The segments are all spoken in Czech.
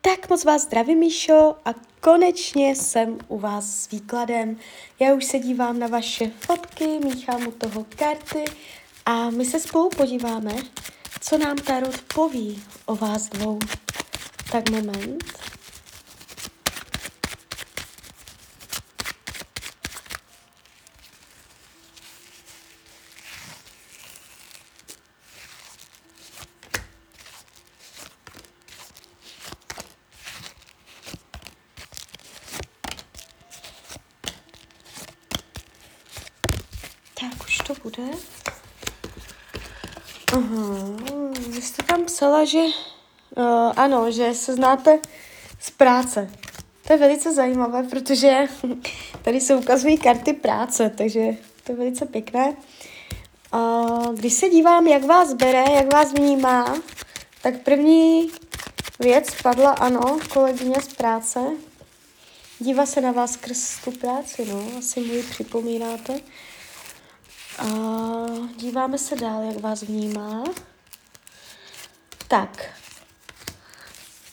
Tak moc vás zdravím, Míšo, a konečně jsem u vás s výkladem. Já už se dívám na vaše fotky, míchám u toho karty a my se spolu podíváme, co nám Tarot poví o vás dvou. Tak moment. Tak bude. Aha, vy jste tam psala, že uh, ano, že se znáte z práce. To je velice zajímavé, protože tady se ukazují karty práce, takže to je velice pěkné. Uh, když se dívám, jak vás bere, jak vás vnímá, tak první věc padla ano, kolegyně z práce. Dívá se na vás skrz tu práci, no, asi mu ji připomínáte. A díváme se dál, jak vás vnímá. Tak.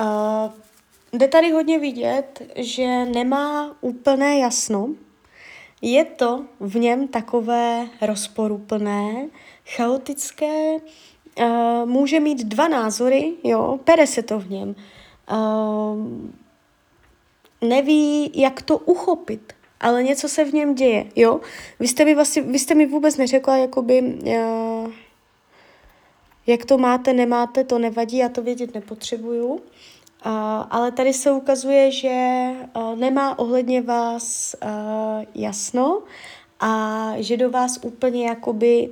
Uh, jde tady hodně vidět, že nemá úplné jasno. Je to v něm takové rozporuplné, chaotické, uh, může mít dva názory, jo, pere se to v něm. Uh, neví, jak to uchopit ale něco se v něm děje, jo. Vy jste mi, vlastně, vy jste mi vůbec neřekla, jakoby, uh, jak to máte, nemáte, to nevadí, já to vědět nepotřebuju. Uh, ale tady se ukazuje, že uh, nemá ohledně vás uh, jasno a že do vás úplně jakoby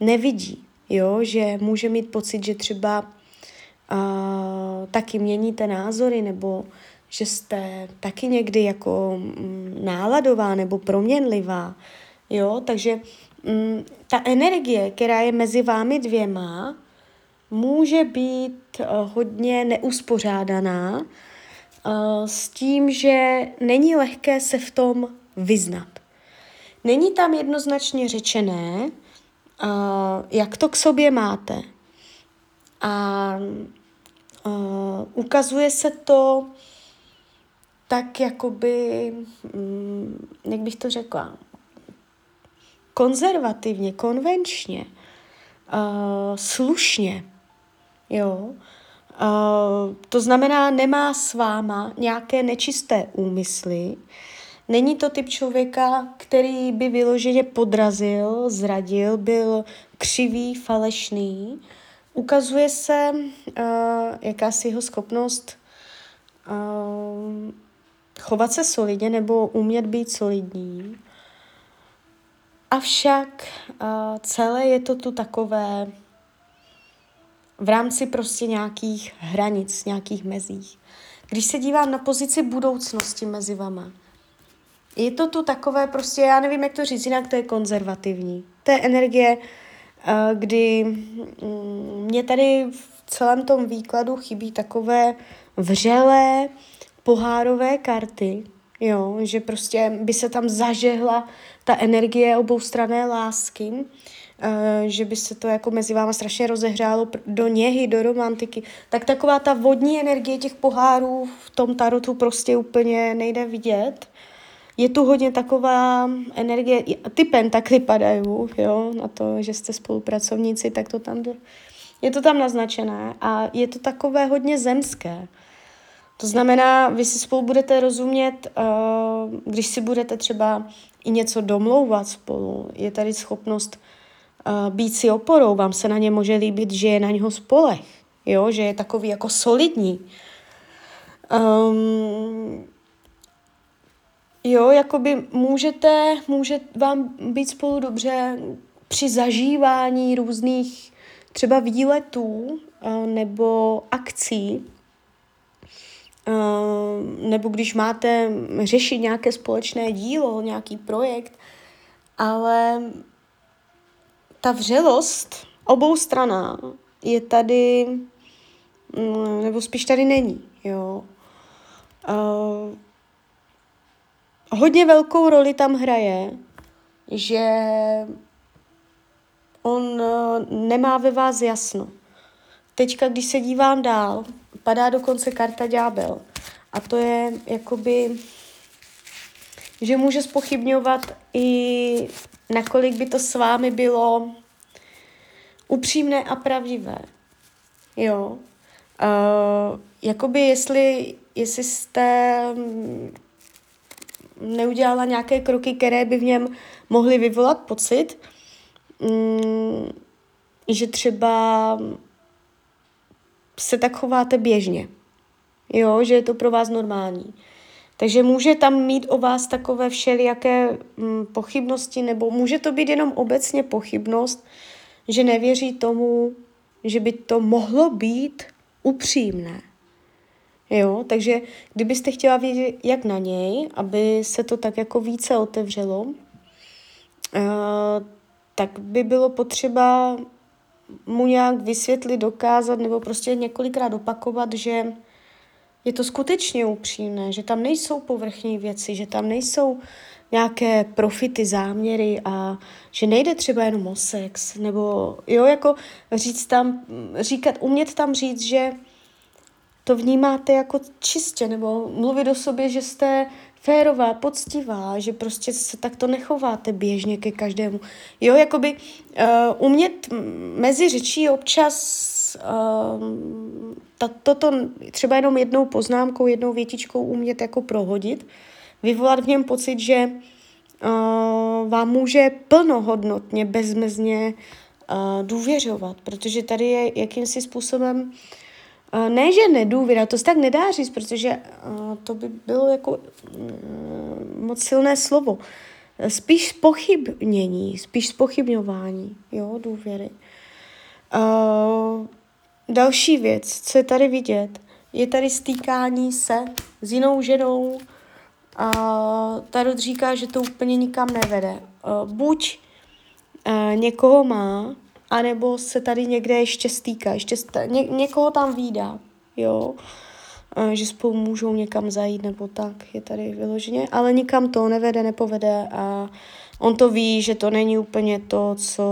nevidí, jo, že může mít pocit, že třeba uh, taky měníte názory nebo že jste taky někdy jako mm, náladová nebo proměnlivá, jo, takže mm, ta energie, která je mezi vámi dvěma, může být uh, hodně neuspořádaná uh, s tím, že není lehké se v tom vyznat. Není tam jednoznačně řečené, uh, jak to k sobě máte. A ukazuje se to tak jakoby, mm, jak bych to řekla, konzervativně, konvenčně, uh, slušně, jo. Uh, to znamená, nemá s váma nějaké nečisté úmysly, Není to typ člověka, který by vyloženě podrazil, zradil, byl křivý, falešný. Ukazuje se uh, jakási jeho schopnost uh, chovat se solidně nebo umět být solidní. Avšak uh, celé je to tu takové v rámci prostě nějakých hranic, nějakých mezích. Když se dívám na pozici budoucnosti mezi vama, je to tu takové prostě, já nevím, jak to říct, jinak to je konzervativní. To je energie, kdy um, mě tady v celém tom výkladu chybí takové vřelé, pohárové karty, jo, že prostě by se tam zažehla ta energie oboustrané lásky, uh, že by se to jako mezi váma strašně rozehřálo do něhy, do romantiky, tak taková ta vodní energie těch pohárů v tom tarotu prostě úplně nejde vidět. Je tu hodně taková energie, ty pentakly padají, jo, na to, že jste spolupracovníci, tak to tam, je to tam naznačené a je to takové hodně zemské. To znamená, vy si spolu budete rozumět, uh, když si budete třeba i něco domlouvat spolu. Je tady schopnost uh, být si oporou, vám se na ně může líbit, že je na něho spolech, jo? že je takový jako solidní. Um, jo, jakoby můžete, může vám být spolu dobře při zažívání různých třeba výletů uh, nebo akcí, nebo když máte řešit nějaké společné dílo, nějaký projekt, ale ta vřelost obou straná je tady, mm, nebo spíš tady není, jo. Uh, hodně velkou roli tam hraje, že on uh, nemá ve vás jasno. Teďka, když se dívám dál, padá dokonce karta ďábel. A to je jakoby, že může spochybňovat i nakolik by to s vámi bylo upřímné a pravdivé. Jo. Uh, jakoby jestli, jestli jste mm, neudělala nějaké kroky, které by v něm mohly vyvolat pocit, um, že třeba se tak chováte běžně. Jo, že je to pro vás normální. Takže může tam mít o vás takové všelijaké mm, pochybnosti, nebo může to být jenom obecně pochybnost, že nevěří tomu, že by to mohlo být upřímné. Jo, takže kdybyste chtěla vědět, jak na něj, aby se to tak jako více otevřelo, uh, tak by bylo potřeba mu nějak vysvětlit, dokázat nebo prostě několikrát opakovat, že je to skutečně upřímné, že tam nejsou povrchní věci, že tam nejsou nějaké profity, záměry a že nejde třeba jenom o sex, nebo jo, jako říct tam, říkat, umět tam říct, že to vnímáte jako čistě, nebo mluvit o sobě, že jste férová, poctivá, že prostě se takto nechováte běžně ke každému. Jo, jakoby uh, umět mezi řečí občas uh, toto třeba jenom jednou poznámkou, jednou větičkou umět jako prohodit, vyvolat v něm pocit, že uh, vám může plnohodnotně, bezmezně uh, důvěřovat, protože tady je jakýmsi způsobem uh, ne, že nedůvěra, to se tak nedá říct, protože uh, to by bylo jako uh, moc silné slovo. Spíš pochybnění, spíš spochybňování, jo, důvěry. Další věc, co je tady vidět, je tady stýkání se s jinou ženou, a Tarot říká, že to úplně nikam nevede. Buď někoho má, anebo se tady někde ještě stýká, ještě st- ně- někoho tam výdá, jo, že spolu můžou někam zajít nebo tak, je tady vyloženě, ale nikam to nevede, nepovede a on to ví, že to není úplně to, co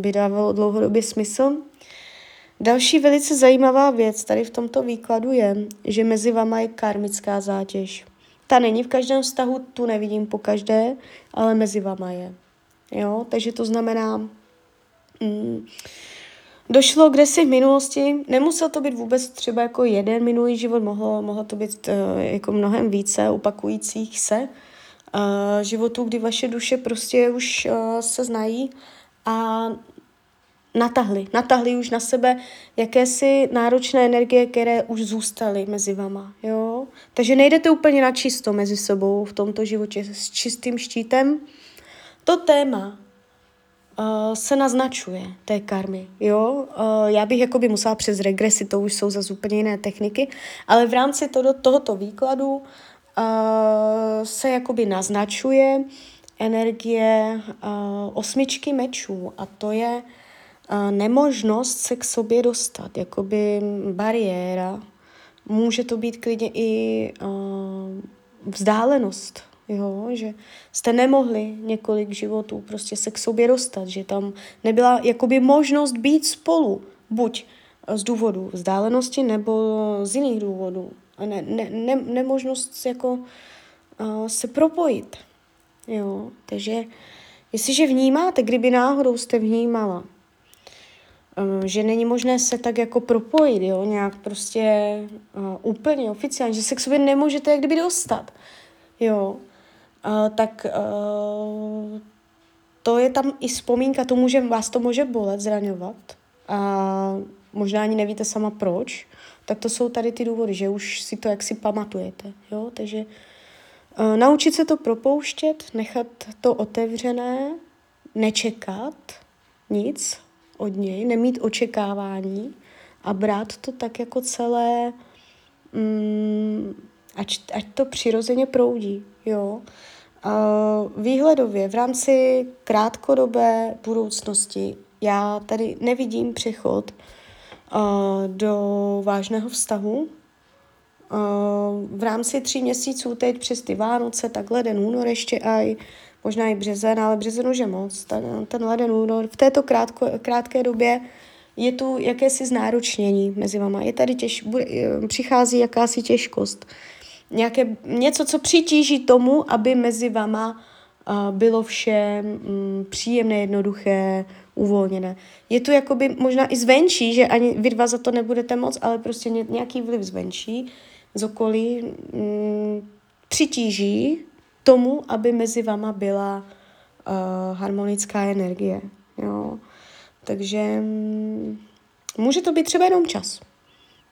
by dávalo dlouhodobě smysl. Další velice zajímavá věc tady v tomto výkladu je, že mezi vama je karmická zátěž. Ta není v každém vztahu, tu nevidím po každé, ale mezi vama je. Jo, takže to znamená, mm, došlo kde si v minulosti, nemusel to být vůbec třeba jako jeden minulý život, mohlo, mohlo to být uh, jako mnohem více opakujících se uh, životů, kdy vaše duše prostě už uh, se znají a natahli, natahli už na sebe jakési náročné energie, které už zůstaly mezi vama, jo. Takže nejdete úplně na čisto mezi sebou v tomto životě s čistým štítem. To téma uh, se naznačuje té karmy, jo. Uh, já bych jakoby musela přes regresi, to už jsou za úplně jiné techniky, ale v rámci to, tohoto výkladu uh, se jakoby naznačuje energie uh, osmičky mečů a to je nemožnost se k sobě dostat, jakoby bariéra. Může to být klidně i uh, vzdálenost, jo? že jste nemohli několik životů prostě se k sobě dostat, že tam nebyla jakoby možnost být spolu, buď z důvodu vzdálenosti nebo z jiných důvodů. A ne, ne, ne, nemožnost jako uh, se propojit. Jo? Takže jestliže vnímáte, kdyby náhodou jste vnímala, Eh, že není možné se tak jako propojit, jo, nějak prostě uh, úplně oficiálně, že se k sobě nemůžete jak kdyby dostat, jo, tak uh, to je tam i vzpomínka, to může, vás to může bolet, zraňovat. A možná ani nevíte sama proč, tak to jsou tady ty důvody, že už si to jaksi pamatujete, jo, takže uh, naučit se to propouštět, nechat to otevřené, nečekat nic, od něj, nemít očekávání a brát to tak jako celé, mm, ať, ať to přirozeně proudí, jo. Výhledově v rámci krátkodobé budoucnosti já tady nevidím přechod do vážného vztahu. V rámci tří měsíců teď přes ty Vánoce, tak leden, únor ještě aj, možná i březen, ale březen už je moc. Ten, ten leden, únor, v této krátko, krátké době je tu jakési znáročnění mezi vama. Je tady těž, bude, přichází jakási těžkost. Nějaké, něco, co přitíží tomu, aby mezi vama uh, bylo vše um, příjemné, jednoduché, uvolněné. Je tu jakoby možná i zvenčí, že ani vy dva za to nebudete moc, ale prostě nějaký vliv zvenčí, z okolí, um, přitíží tomu, aby mezi vama byla uh, harmonická energie. Jo. Takže um, může to být třeba jenom čas,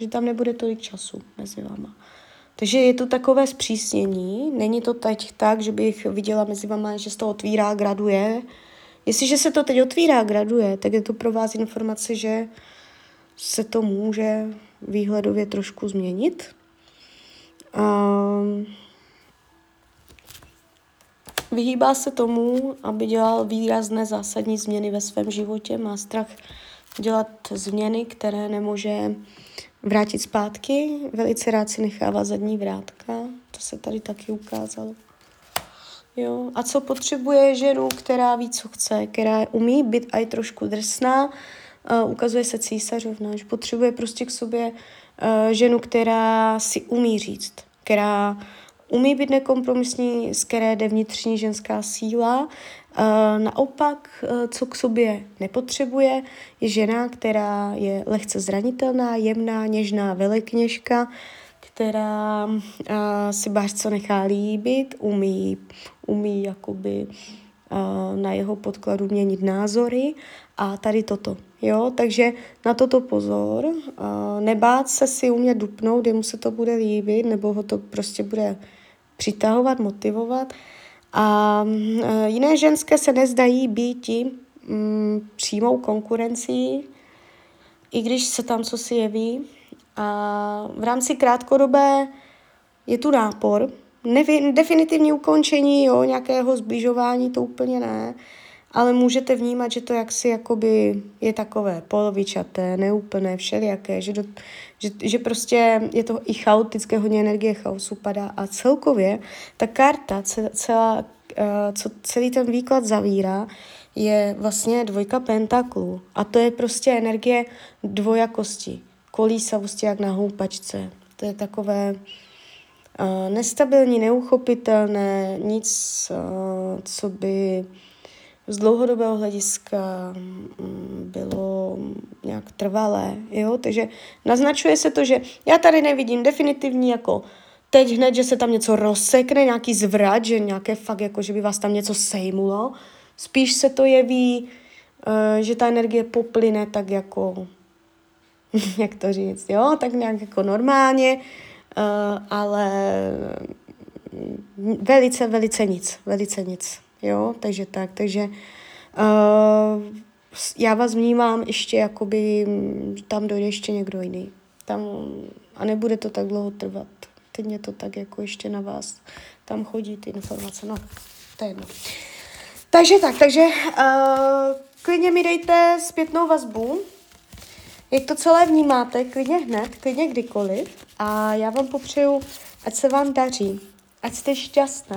že tam nebude tolik času mezi vama. Takže je to takové zpřísnění. Není to teď tak, že bych viděla mezi vama, že se to otvírá, graduje. Jestliže se to teď otvírá, graduje, tak je to pro vás informace, že se to může výhledově trošku změnit. Um, vyhýbá se tomu, aby dělal výrazné zásadní změny ve svém životě, má strach dělat změny, které nemůže vrátit zpátky. Velice rád si nechává zadní vrátka, to se tady taky ukázalo. Jo. A co potřebuje ženu, která ví, co chce, která umí být i trošku drsná, uh, ukazuje se císařovna, že potřebuje prostě k sobě uh, ženu, která si umí říct, která umí být nekompromisní, z které jde vnitřní ženská síla. Uh, naopak, uh, co k sobě nepotřebuje, je žena, která je lehce zranitelná, jemná, něžná velekněžka, která uh, si bářce nechá líbit, umí, umí jakoby na jeho podkladu měnit názory a tady toto. Jo, takže na toto pozor, nebát se si umět dupnout, jemu se to bude líbit, nebo ho to prostě bude přitahovat, motivovat. A uh, jiné ženské se nezdají být um, přímou konkurencí, i když se tam co si jeví. A v rámci krátkodobé je tu nápor, Nevi, definitivní ukončení, jo, nějakého zbližování, to úplně ne, ale můžete vnímat, že to jaksi jakoby je takové polovičaté, neúplné, všelijaké, že, do, že, že prostě je to i chaotické, hodně energie chaosu padá. A celkově ta karta, celá, uh, co celý ten výklad zavírá, je vlastně dvojka pentaklů. A to je prostě energie dvojakosti, kolísavosti jak na houpačce. To je takové uh, nestabilní, neuchopitelné, nic, uh, co by z dlouhodobého hlediska mm, bylo nějak trvalé, jo, takže naznačuje se to, že já tady nevidím definitivní jako teď hned, že se tam něco rozsekne, nějaký zvrat, že nějaké fakt jako, že by vás tam něco sejmulo, spíš se to jeví, uh, že ta energie poplyne tak jako, jak to říct, jo, tak nějak jako normálně, uh, ale velice, velice nic, velice nic. Jo, takže tak, takže uh, já vás vnímám ještě jakoby tam dojde ještě někdo jiný. Tam, a nebude to tak dlouho trvat. Teď mě to tak jako ještě na vás tam chodí ty informace. No, to je jedno. Takže tak, takže uh, klidně mi dejte zpětnou vazbu, jak to celé vnímáte, klidně hned, klidně kdykoliv. A já vám popřeju, ať se vám daří, ať jste šťastná.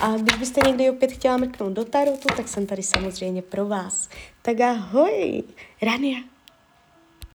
A když byste někdy opět chtěla mrknout do tarotu, tak jsem tady samozřejmě pro vás. Tak ahoj, Rania.